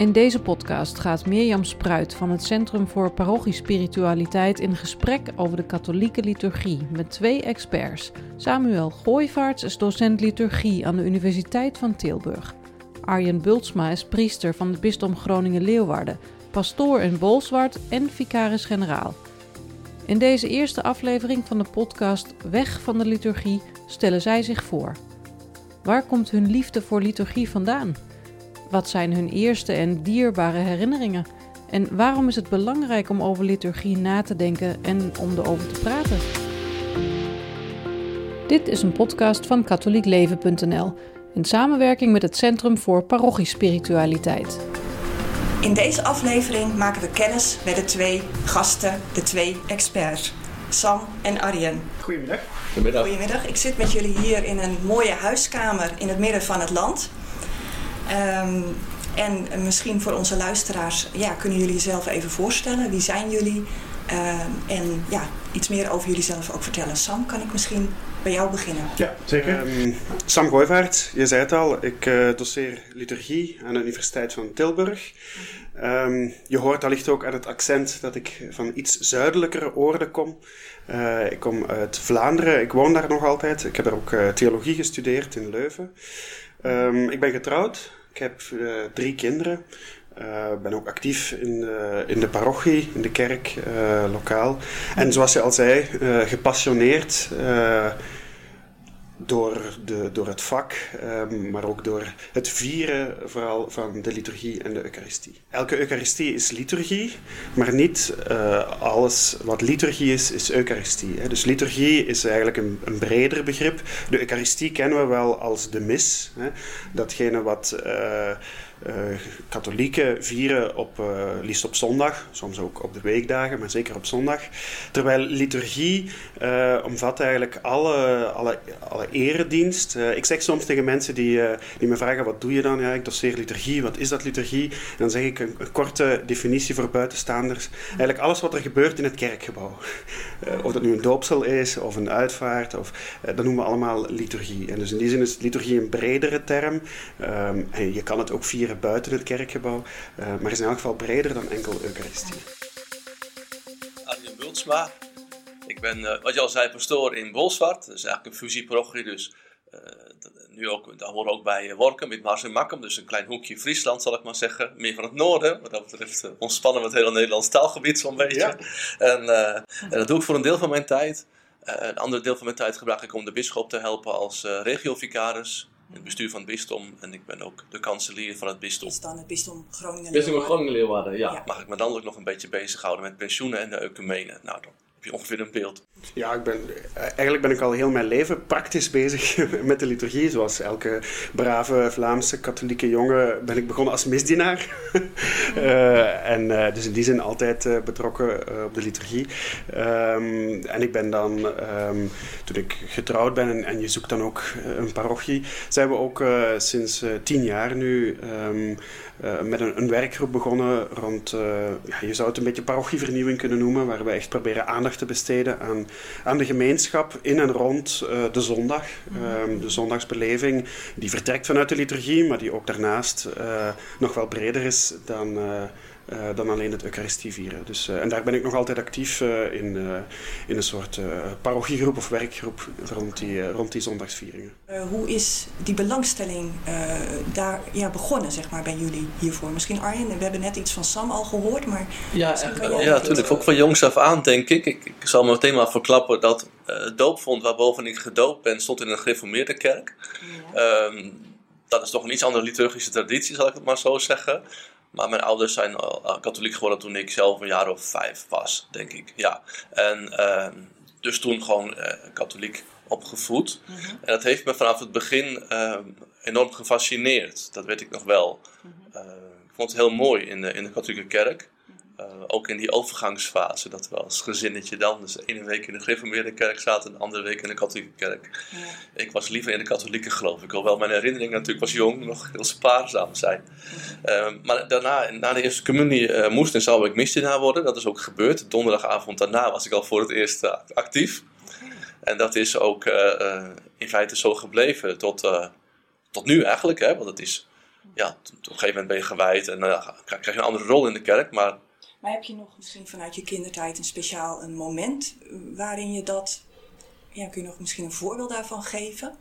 In deze podcast gaat Mirjam Spruit van het Centrum voor Parochiespiritualiteit in gesprek over de katholieke liturgie met twee experts. Samuel Gooivaarts is docent liturgie aan de Universiteit van Tilburg. Arjen Bultsma is priester van het bisdom Groningen-Leeuwarden, pastoor in Bolsward en vicaris-generaal. In deze eerste aflevering van de podcast Weg van de liturgie stellen zij zich voor. Waar komt hun liefde voor liturgie vandaan? Wat zijn hun eerste en dierbare herinneringen? En waarom is het belangrijk om over liturgie na te denken en om erover te praten? Dit is een podcast van katholiekleven.nl in samenwerking met het Centrum voor Parochiespiritualiteit. In deze aflevering maken we kennis met de twee gasten, de twee experts, Sam en Arjen. Goedemiddag. Goedemiddag. Goedemiddag. Ik zit met jullie hier in een mooie huiskamer in het midden van het land. Um, en misschien voor onze luisteraars, ja, kunnen jullie jezelf even voorstellen? Wie zijn jullie? Um, en ja, iets meer over jullie zelf ook vertellen. Sam, kan ik misschien bij jou beginnen? Ja, zeker. Um, Sam Gooivaert, je zei het al, ik uh, doseer liturgie aan de Universiteit van Tilburg. Um, je hoort allicht ook aan het accent dat ik van iets zuidelijkere oorden kom. Uh, ik kom uit Vlaanderen, ik woon daar nog altijd. Ik heb er ook uh, theologie gestudeerd in Leuven. Um, ik ben getrouwd, ik heb uh, drie kinderen. Uh, ben ook actief in, uh, in de parochie, in de kerk, lokaal. En zoals je al zei, gepassioneerd door, de, door het vak, um, maar ook door het vieren vooral van de liturgie en de Eucharistie. Elke Eucharistie is liturgie, maar niet uh, alles wat liturgie is, is Eucharistie. Hè. Dus liturgie is eigenlijk een, een breder begrip. De Eucharistie kennen we wel als de mis, hè. datgene wat. Uh, katholieken vieren op, uh, liefst op zondag, soms ook op de weekdagen, maar zeker op zondag. Terwijl liturgie uh, omvat eigenlijk alle, alle, alle eredienst. ik zeg soms tegen mensen die, die me vragen, wat doe je dan? Ja, ik doseer liturgie, wat is dat liturgie? Dan zeg ik een, korte definitie voor buitenstaanders. Eigenlijk alles wat er gebeurt in het kerkgebouw. of dat nu een doopsel is, of een uitvaart, of, dat noemen we allemaal liturgie. En dus in die zin is liturgie een bredere term. Um, en je kan het ook vieren buiten het kerkgebouw, uh, maar is in elk geval breder dan enkel Eucharistie. Arjen Bultsma, ik ben, uh, wat je al zei, pastoor in Bolsward. Dat is eigenlijk een fusieprochie, dus uh, nu ook, daar horen ook bij Workum, met Mars en Makkum, dus een klein hoekje Friesland zal ik maar zeggen. Meer van het noorden, wat dat betreft ontspannen we het hele Nederlands taalgebied zo'n beetje. Ja. En, en, dat doe ik voor een deel van mijn tijd. een ander deel van mijn tijd gebruik ik om de bisschop te helpen als regiovicaris het bestuur van het bisdom. En ik ben ook de kanselier van het bisdom. Is dan het bisdom Groningen Bisdom Groningen-Leeuwarden, ja. ja. Mag ik me dan ook nog een beetje bezighouden met pensioenen en de ecumene. Nou, dan je ongeveer een beeld. Ja, ik ben, eigenlijk ben ik al heel mijn leven praktisch bezig met de liturgie. Zoals elke brave Vlaamse katholieke jongen ben ik begonnen als misdienaar. uh, en uh, dus in die zin altijd uh, betrokken op de liturgie. Um, en ik ben dan, um, toen ik getrouwd ben en, en, je zoekt dan ook een parochie, zijn we ook sinds tien jaar nu um, met een, een, werkgroep begonnen rond, ja, je zou het een beetje parochievernieuwing kunnen noemen, waar we echt proberen aandacht te besteden aan aan de gemeenschap in en rond uh, de zondag. Um, de zondagsbeleving die vertrekt vanuit de liturgie, maar die ook daarnaast uh, nog wel breder is dan, uh, dan alleen het Eucharistie vieren. Dus, en daar ben ik nog altijd actief in, in een soort parochiegroep of werkgroep rond die, rond die zondagsvieringen. hoe is die belangstelling daar ja, begonnen zeg maar, bij jullie hiervoor? Misschien Arjen, we hebben net iets van Sam al gehoord, maar... Ja, ja natuurlijk. Ook van jongs af aan denk ik. Ik, ik zal me meteen maar verklappen dat uh, het doopvond waarboven ik gedoopt ben, stond in een gereformeerde kerk. Ja. Um, dat is toch een iets andere liturgische traditie, zal ik het maar zo zeggen. Maar mijn ouders zijn al katholiek geworden toen ik zelf een jaar of vijf was, denk ik. Ja. En uh, dus toen gewoon uh, katholiek opgevoed. Mm -hmm. En dat heeft me vanaf het begin uh, enorm gefascineerd. Dat weet ik nog wel. Mm -hmm. ik vond het heel mooi in de, in de katholieke kerk. Uh, ook in die overgangsfase, dat we als gezinnetje dan, dus de ene week in de gereformeerde kerk zaten en de andere week in de katholieke kerk. Ja. Ik was liever in de katholieke geloof ik, hoewel mijn herinneringen natuurlijk als jong nog heel spaarzaam zijn. Ja. Uh, maar daarna, na de eerste communie, uh, moest en zou ik misdienaar worden. Dat is ook gebeurd. Donderdagavond daarna was ik al voor het eerst actief. En dat is ook in feite zo gebleven tot, tot nu eigenlijk, hè, want het is ja, op een gegeven moment ben je gewijd en krijg je een andere rol in de kerk. Maar, maar heb je nog misschien vanuit je kindertijd een speciaal een moment waarin je dat, ja, kun je nog misschien een voorbeeld daarvan geven?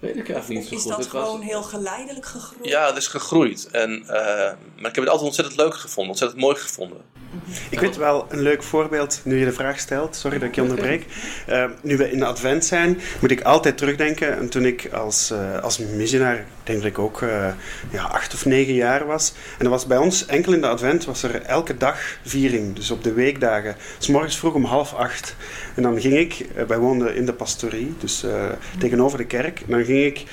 Weet ik eigenlijk niet zo is dat gewoon heel geleidelijk gegroeid? Ja, het is gegroeid. En, uh, maar ik heb het altijd ontzettend leuk gevonden, ontzettend mooi gevonden. Ik weet wel een leuk voorbeeld, nu je de vraag stelt. Sorry dat ik je onderbreek. Uh, nu we in de advent zijn, moet ik altijd terugdenken. En toen ik als, uh, als missionaar, denk dat ik ook uh, ja, acht of negen jaar was. En er was bij ons, enkel in de advent, was er elke dag viering. Dus op de weekdagen. S morgens vroeg om half acht. En dan ging ik, wij woonden in de pastorie, dus tegenover de kerk. En dan ging ik,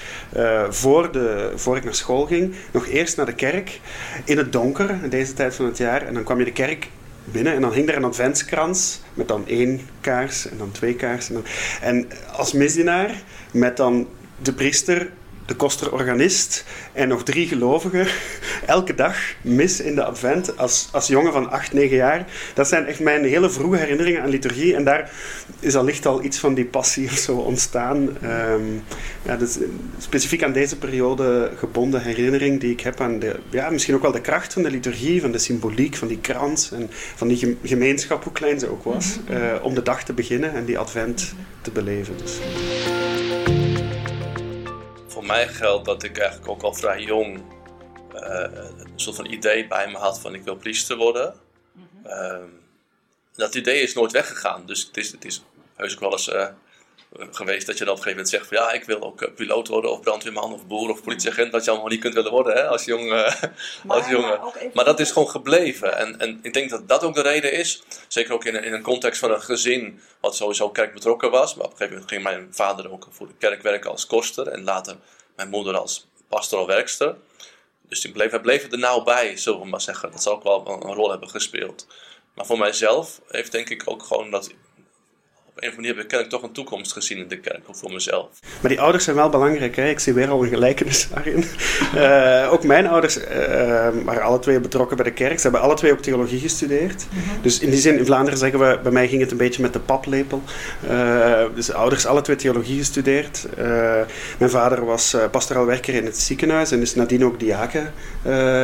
voor, de, voor ik naar school ging, nog eerst naar de kerk. In het donker, in deze tijd van het jaar. En dan kwam je de kerk binnen en dan hing er een adventskrans met dan één kaars en dan twee kaarsen. En als misdienaar met dan de priester de koster-organist en nog drie gelovigen elke dag mis in de advent als, als jongen van 8, 9 jaar. Dat zijn echt mijn hele vroege herinneringen aan liturgie en daar is allicht al iets van die passie of zo ontstaan. Um, ja, dus specifiek aan deze periode gebonden herinnering die ik heb aan de, ja, misschien ook wel de kracht van de liturgie, van de symboliek, van die krans en van die gemeenschap, hoe klein ze ook was, uh, om de dag te beginnen en die advent te beleven. Dus voor mij geldt dat ik eigenlijk ook al vrij jong uh, een soort van idee bij me had van ik wil priester worden. Mm -hmm. dat idee is nooit weggegaan. Dus het is, het is heus ook wel eens uh, geweest dat je dan op een gegeven moment zegt van ja, ik wil ook piloot worden of brandweerman of boer of politieagent, wat je allemaal niet kunt willen worden hè, als jongen. Maar, als jongen. Maar, maar, dat is gewoon gebleven. En, en ik denk dat dat ook de reden is, zeker ook in, in een context van een gezin wat sowieso kerk betrokken was. Maar op een gegeven moment ging mijn vader ook voor de kerk werken als koster en later mijn moeder als pastoral werkster. Dus die bleef, bleven er nauw bij, zullen we maar zeggen. Dat zal ook wel een rol hebben gespeeld. Maar voor mijzelf heeft denk ik ook gewoon dat een of andere manier heb ik toch een toekomst gezien in de kerk, ook voor mezelf. Maar die ouders zijn wel belangrijk, hè? ik zie weer al een gelijkenis daarin. uh, ook mijn ouders uh, waren alle twee betrokken bij de kerk. Ze hebben alle twee ook theologie gestudeerd. Mm -hmm. Dus in die zin, in Vlaanderen zeggen we, bij mij ging het een beetje met de paplepel. Uh, dus ouders alle twee theologie gestudeerd. mijn vader was pastoraal werker in het ziekenhuis en is nadien ook diaken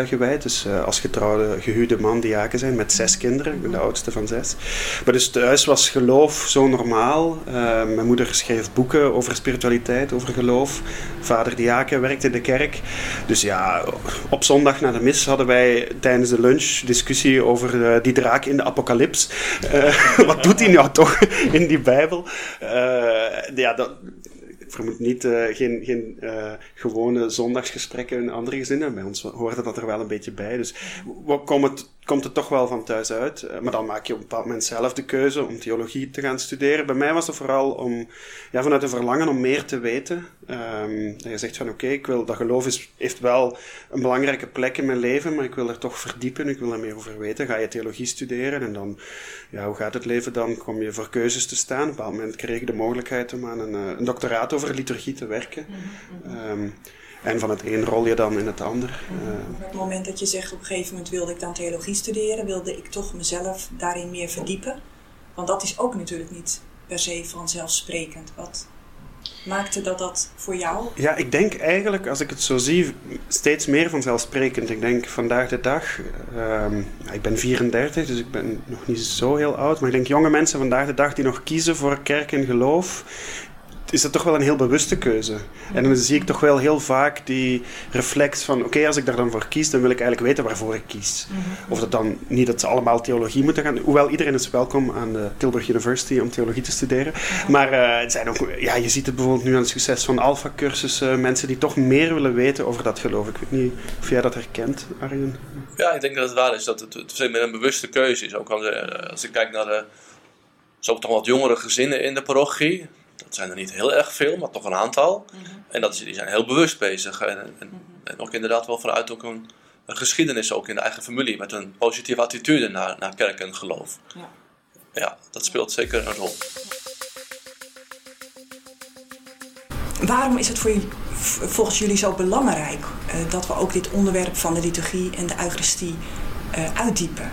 gewijd. Dus als getrouwde, gehuwde man diaken zijn met zes kinderen. Ik ben de oudste van zes. Maar dus thuis was geloof zo'n normaal. Uh, mijn moeder schreef boeken over spiritualiteit, over geloof. Vader Diaken werkte in de kerk. Dus ja, op zondag na de mis hadden wij tijdens de lunch discussie over uh, die draak in de apocalyps. Uh, wat doet hij nou toch in die Bijbel? ja, dat, vermoed niet, geen, geen gewone zondagsgesprekken in andere gezinnen. Bij ons hoorde dat er wel een beetje bij. Dus wat komt het, komt het toch wel van thuis uit. Uh, maar dan maak je op een bepaald moment zelf de keuze om theologie te gaan studeren. Bij mij was het vooral om, ja, vanuit een verlangen om meer te weten. Um, dat je zegt van oké, okay, ik wil dat geloof is, heeft wel een belangrijke plek in mijn leven, maar ik wil er toch verdiepen, ik wil er meer over weten. Ga je theologie studeren en dan, ja, hoe gaat het leven dan? Kom je voor keuzes te staan. Op een bepaald moment kreeg ik de mogelijkheid om aan een, een doctoraat over liturgie te werken. Um, en van het een rol je dan in het ander. Uh, op het moment dat je zegt op een gegeven moment wilde ik dan theologie studeren, wilde ik toch mezelf daarin meer verdiepen. Want dat is ook natuurlijk niet per se vanzelfsprekend. Wat maakte dat dat voor jou? Ja, ik denk eigenlijk, als ik het zo zie, steeds meer vanzelfsprekend. Ik denk vandaag de dag, um, ik ben 34, dus ik ben nog niet zo heel oud, maar ik denk jonge mensen vandaag de dag die nog kiezen voor kerk en geloof, is dat toch wel een heel bewuste keuze. En dan zie ik toch wel heel vaak die reflex van: oké, als ik daar dan voor kies, dan wil ik eigenlijk weten waarvoor ik kies. Of dat dan niet dat ze allemaal theologie moeten gaan. Hoewel iedereen is welkom aan de Tilburg University om theologie te studeren. Maar uh, het zijn ook, ja, je ziet het bijvoorbeeld nu aan het succes van Alpha-cursussen. Mensen die toch meer willen weten over dat geloof. Ik weet niet of jij dat herkent, Arjen. Ja, ik denk dat het waar is dat het, het meer een bewuste keuze is. Ook als ik kijk naar de. Zo toch wat jongere gezinnen in de parochie dat zijn er niet heel erg veel, maar toch een aantal. Mm -hmm. En dat is, die zijn heel bewust bezig. En, en, mm -hmm. en, ook inderdaad wel vanuit ook een, een, geschiedenis ook in de eigen familie. Met een positieve attitude naar, naar kerk en geloof. Ja, ja dat speelt zeker een rol. Waarom is het voor je, volgens jullie zo belangrijk uh, dat we ook dit onderwerp van de liturgie en de Eucharistie uh, uitdiepen?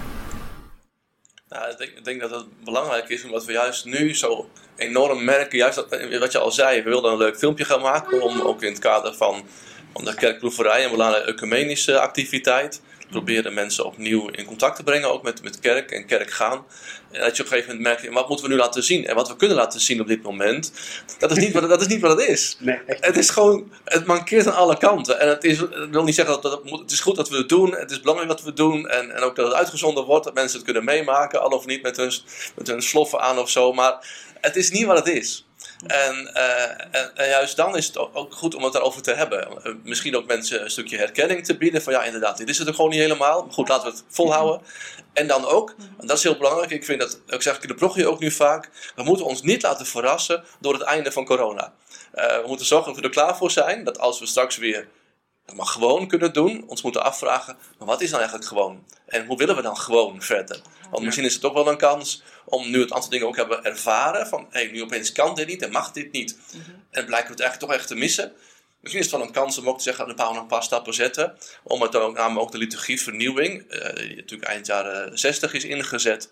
Nou, ik, denk, dat het belangrijk is omdat we juist nu zo enorm merken, juist dat, wat je al zei, we wilden een leuk filmpje gaan maken om ook in het kader van Om de kerkproeverij een belangrijke ecumenische activiteit proberen mensen opnieuw in contact te brengen, ook met, met kerk en kerk gaan. En dat je op een gegeven moment merkt, wat moeten we nu laten zien? En wat we kunnen laten zien op dit moment, dat is niet wat, dat is, niet wat het is. Nee, Het is gewoon, het mankeert aan alle kanten. En het, is, wil niet zeggen dat, dat het, moet- het is goed dat we het doen, het is belangrijk dat we het doen. En, en ook dat het uitgezonden wordt, dat mensen het kunnen meemaken, al of niet met hun, met hun sloffen aan of zo. Maar het is niet wat het is. En, eh, en, en juist dan is het ook- ook goed om het daarover te hebben. Eh, Misschien ook mensen een stukje herkenning te bieden. Van ja, inderdaad, dit is het er gewoon niet helemaal. Maar goed, laten we het volhouden. En dan ook, en dat is heel belangrijk. Ik vind dat, ik zeg ik in de proggie ook nu vaak. We moeten ons niet laten verrassen door het einde van corona. Eh, we moeten zorgen dat we er klaar voor zijn. Dat als we straks weer maar gewoon kunnen doen, ons moeten afvragen, maar wat is dan eigenlijk gewoon? En hoe willen we dan gewoon verder? Want misschien is het ook wel een kans om nu het aantal dingen ook hebben ervaren, van hé, hey, nu opeens kan dit niet en mag dit niet. En blijken we het eigenlijk toch echt te missen. Misschien is het wel een kans om ook te zeggen, een paar, nog een paar stappen zetten. Om het ook, namelijk ook de liturgievernieuwing, eh, die natuurlijk eind jaren 60 is ingezet,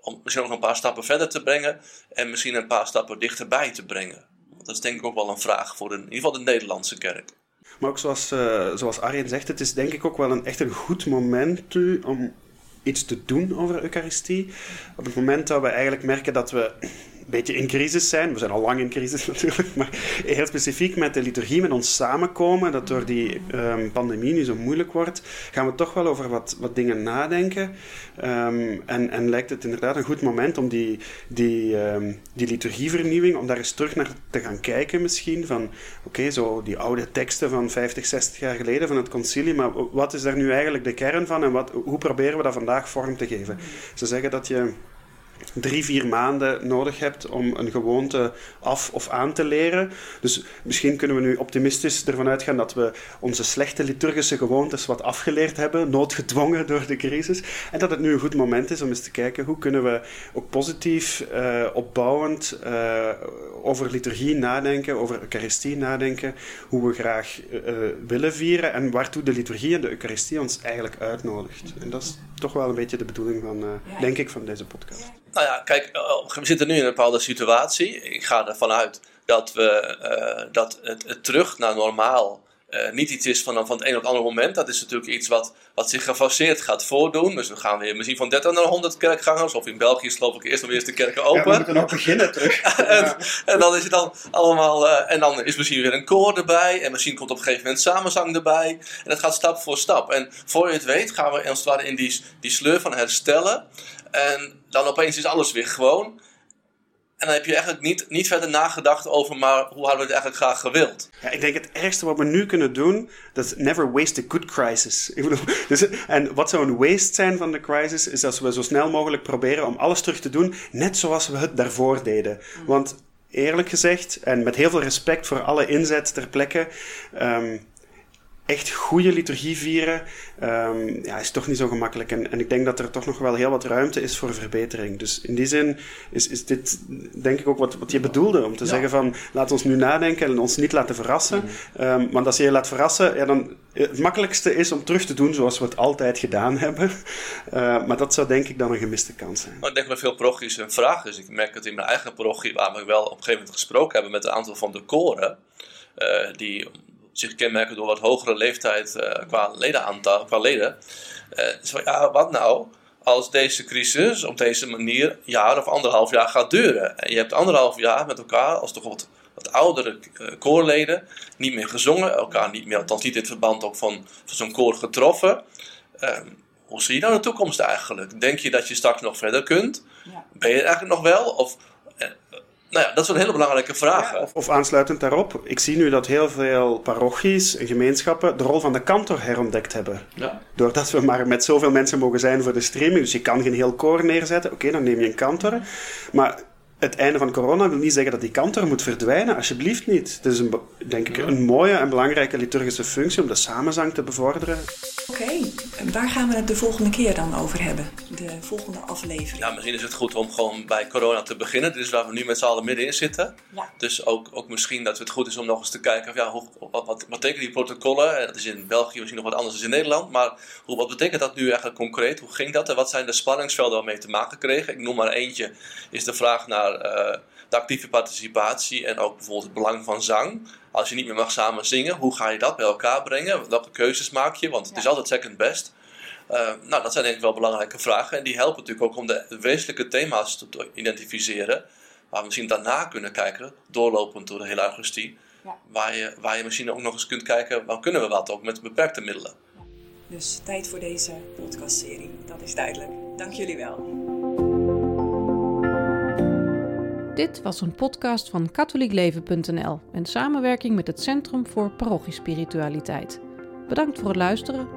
om misschien ook nog een paar stappen verder te brengen. En misschien een paar stappen dichterbij te brengen. Want dat is denk ik ook wel een vraag voor in ieder geval de Nederlandse kerk. Maar ook zoals, eh, zoals Arjen zegt, het is denk ik ook wel een, echt een goed moment nu om iets te doen over Eucharistie. Op het moment dat we eigenlijk merken dat we beetje in crisis zijn, we zijn al lang in crisis natuurlijk, maar heel specifiek met de liturgie, met ons samenkomen, dat door die ehm, pandemie nu zo moeilijk wordt, gaan we toch wel over wat, wat dingen nadenken. Ehm, en, en lijkt het inderdaad een goed moment om die, die, ehm, die liturgievernieuwing, om daar eens terug naar te gaan kijken misschien, van oké, zo die oude teksten van 50, 60 jaar geleden van het concilie, maar wat is daar nu eigenlijk de kern van en wat, hoe proberen we dat vandaag vorm te geven? Ze zeggen dat je drie, vier maanden nodig hebt om een gewoonte af of aan te leren. Dus misschien kunnen we nu optimistisch ervan uitgaan dat we onze slechte liturgische gewoontes wat afgeleerd hebben, noodgedwongen door de crisis. En dat het nu een goed moment is om eens te kijken hoe kunnen we ook positief, eh, opbouwend eh, over liturgie nadenken, over Eucharistie nadenken, hoe we graag eh, willen vieren en waartoe de liturgie en de Eucharistie ons eigenlijk uitnodigt. En dat is toch wel een beetje de bedoeling van, denk ik, van deze podcast. Nou ja, kijk, eh, we zitten nu in een bepaalde situatie. Ik ga ervan uit dat, we, eh, dat het terug naar normaal eh, niet iets is van, van het een op het andere moment. Dat is natuurlijk iets wat, wat zich gefaseerd gaat voordoen. Dus we gaan weer misschien van 30 naar 100 kerkgangers. Of in België geloof ik eerst nog eerst de kerken open. moeten ook beginnen terug. en, en dan is het dan allemaal. eh, en dan is misschien weer een koor erbij. En misschien komt op een gegeven moment samenzang erbij. En dat gaat stap voor stap. En voor je het weet gaan we als het ware in die, die sleur van herstellen. En dan opeens is alles weer gewoon. En dan heb je eigenlijk niet, niet verder nagedacht over, maar hoe hadden we het eigenlijk graag gewild? Ja, ik denk het ergste wat we nu kunnen doen, dat is never waste a good crisis. Dus, en wat zou een waste zijn van de crisis, is dat we zo snel mogelijk proberen om alles terug te doen, net zoals we het daarvoor deden. Want eerlijk gezegd, en met heel veel respect voor alle inzet ter plekke, ehm, echt goede liturgie vieren, ehm, ja, is toch niet zo gemakkelijk. En, en ik denk dat er toch nog wel heel wat ruimte is voor verbetering. Dus in die zin is, is dit, denk ik, ook wat, wat je bedoelde. Om te zeggen van, laat ons nu nadenken en ons niet laten verrassen. Ehm, want als je je laat verrassen, ja, dan... Het makkelijkste is om terug te doen zoals we het altijd gedaan hebben. Eh, maar dat zou denk ik dan een gemiste kans zijn. Maar ik denk dat veel parochies een vraag is. Ik merk het in mijn eigen parochie, waar we wel op een gegeven moment gesproken hebben met een aantal van de koren. eh, die zich kenmerken door wat hogere leeftijd eh, qua ledenaantal, qua leden. Eh, van, ja, wat nou als deze crisis op deze manier een jaar of anderhalf jaar gaat duren? En je hebt anderhalf jaar met elkaar, als toch wat, wat oudere eh, koorleden, niet meer gezongen, elkaar niet meer, althans niet in het verband ook van, van zo'n koor getroffen. Ehm, hoe zie je nou de toekomst eigenlijk? Denk je dat je straks nog verder kunt? Ja. Ben je er eigenlijk nog wel? Of, nou ja, dat zijn hele belangrijke vragen. Of, of aansluitend daarop, ik zie nu dat heel veel parochies en gemeenschappen de rol van de kantor herontdekt hebben. Ja. Doordat we maar met zoveel mensen mogen zijn voor de streaming, dus je kan geen heel koor neerzetten, oké, dan neem je een kantor. Maar het einde van corona wil niet zeggen dat die kantor moet verdwijnen, alsjeblieft niet. Het is een, denk ik een mooie en belangrijke liturgische functie om de samenzang te bevorderen. Oké, waar gaan we het de volgende keer dan over hebben? De volgende aflevering. Ja, misschien is het goed om gewoon bij corona te beginnen. Dit is waar we nu met z'n allen middenin zitten. Ja. Dus ook, ook misschien dat het goed is om nog eens te kijken... Of ja, hoe, wat, wat, wat betekenen die protocollen? Eh, Dat is in België misschien nog wat anders dan in Nederland. Maar hoe, wat betekent dat nu eigenlijk concreet? Hoe ging dat? En wat zijn de spanningsvelden waarmee te maken kregen? Ik noem maar eentje. Is de vraag naar naar uh, de actieve participatie en ook bijvoorbeeld het belang van zang. Als je niet meer mag samen zingen, hoe ga je dat bij elkaar brengen? Welke keuzes maak je? Want het is altijd second best. Uh, nou, dat zijn denk ik wel belangrijke vragen. En die helpen natuurlijk ook om de wezenlijke thema's te identificeren. Waar we misschien daarna kunnen kijken, doorlopend door de hele Eucharistie. Ja. Waar, je, waar je misschien ook nog eens kunt kijken, waar kunnen we wat ook met beperkte middelen. Dus tijd voor deze podcastserie, dat is duidelijk. Dank jullie wel. Dit was een podcast van katholiekleven.nl in samenwerking met het Centrum voor Parochiespiritualiteit. Bedankt voor het luisteren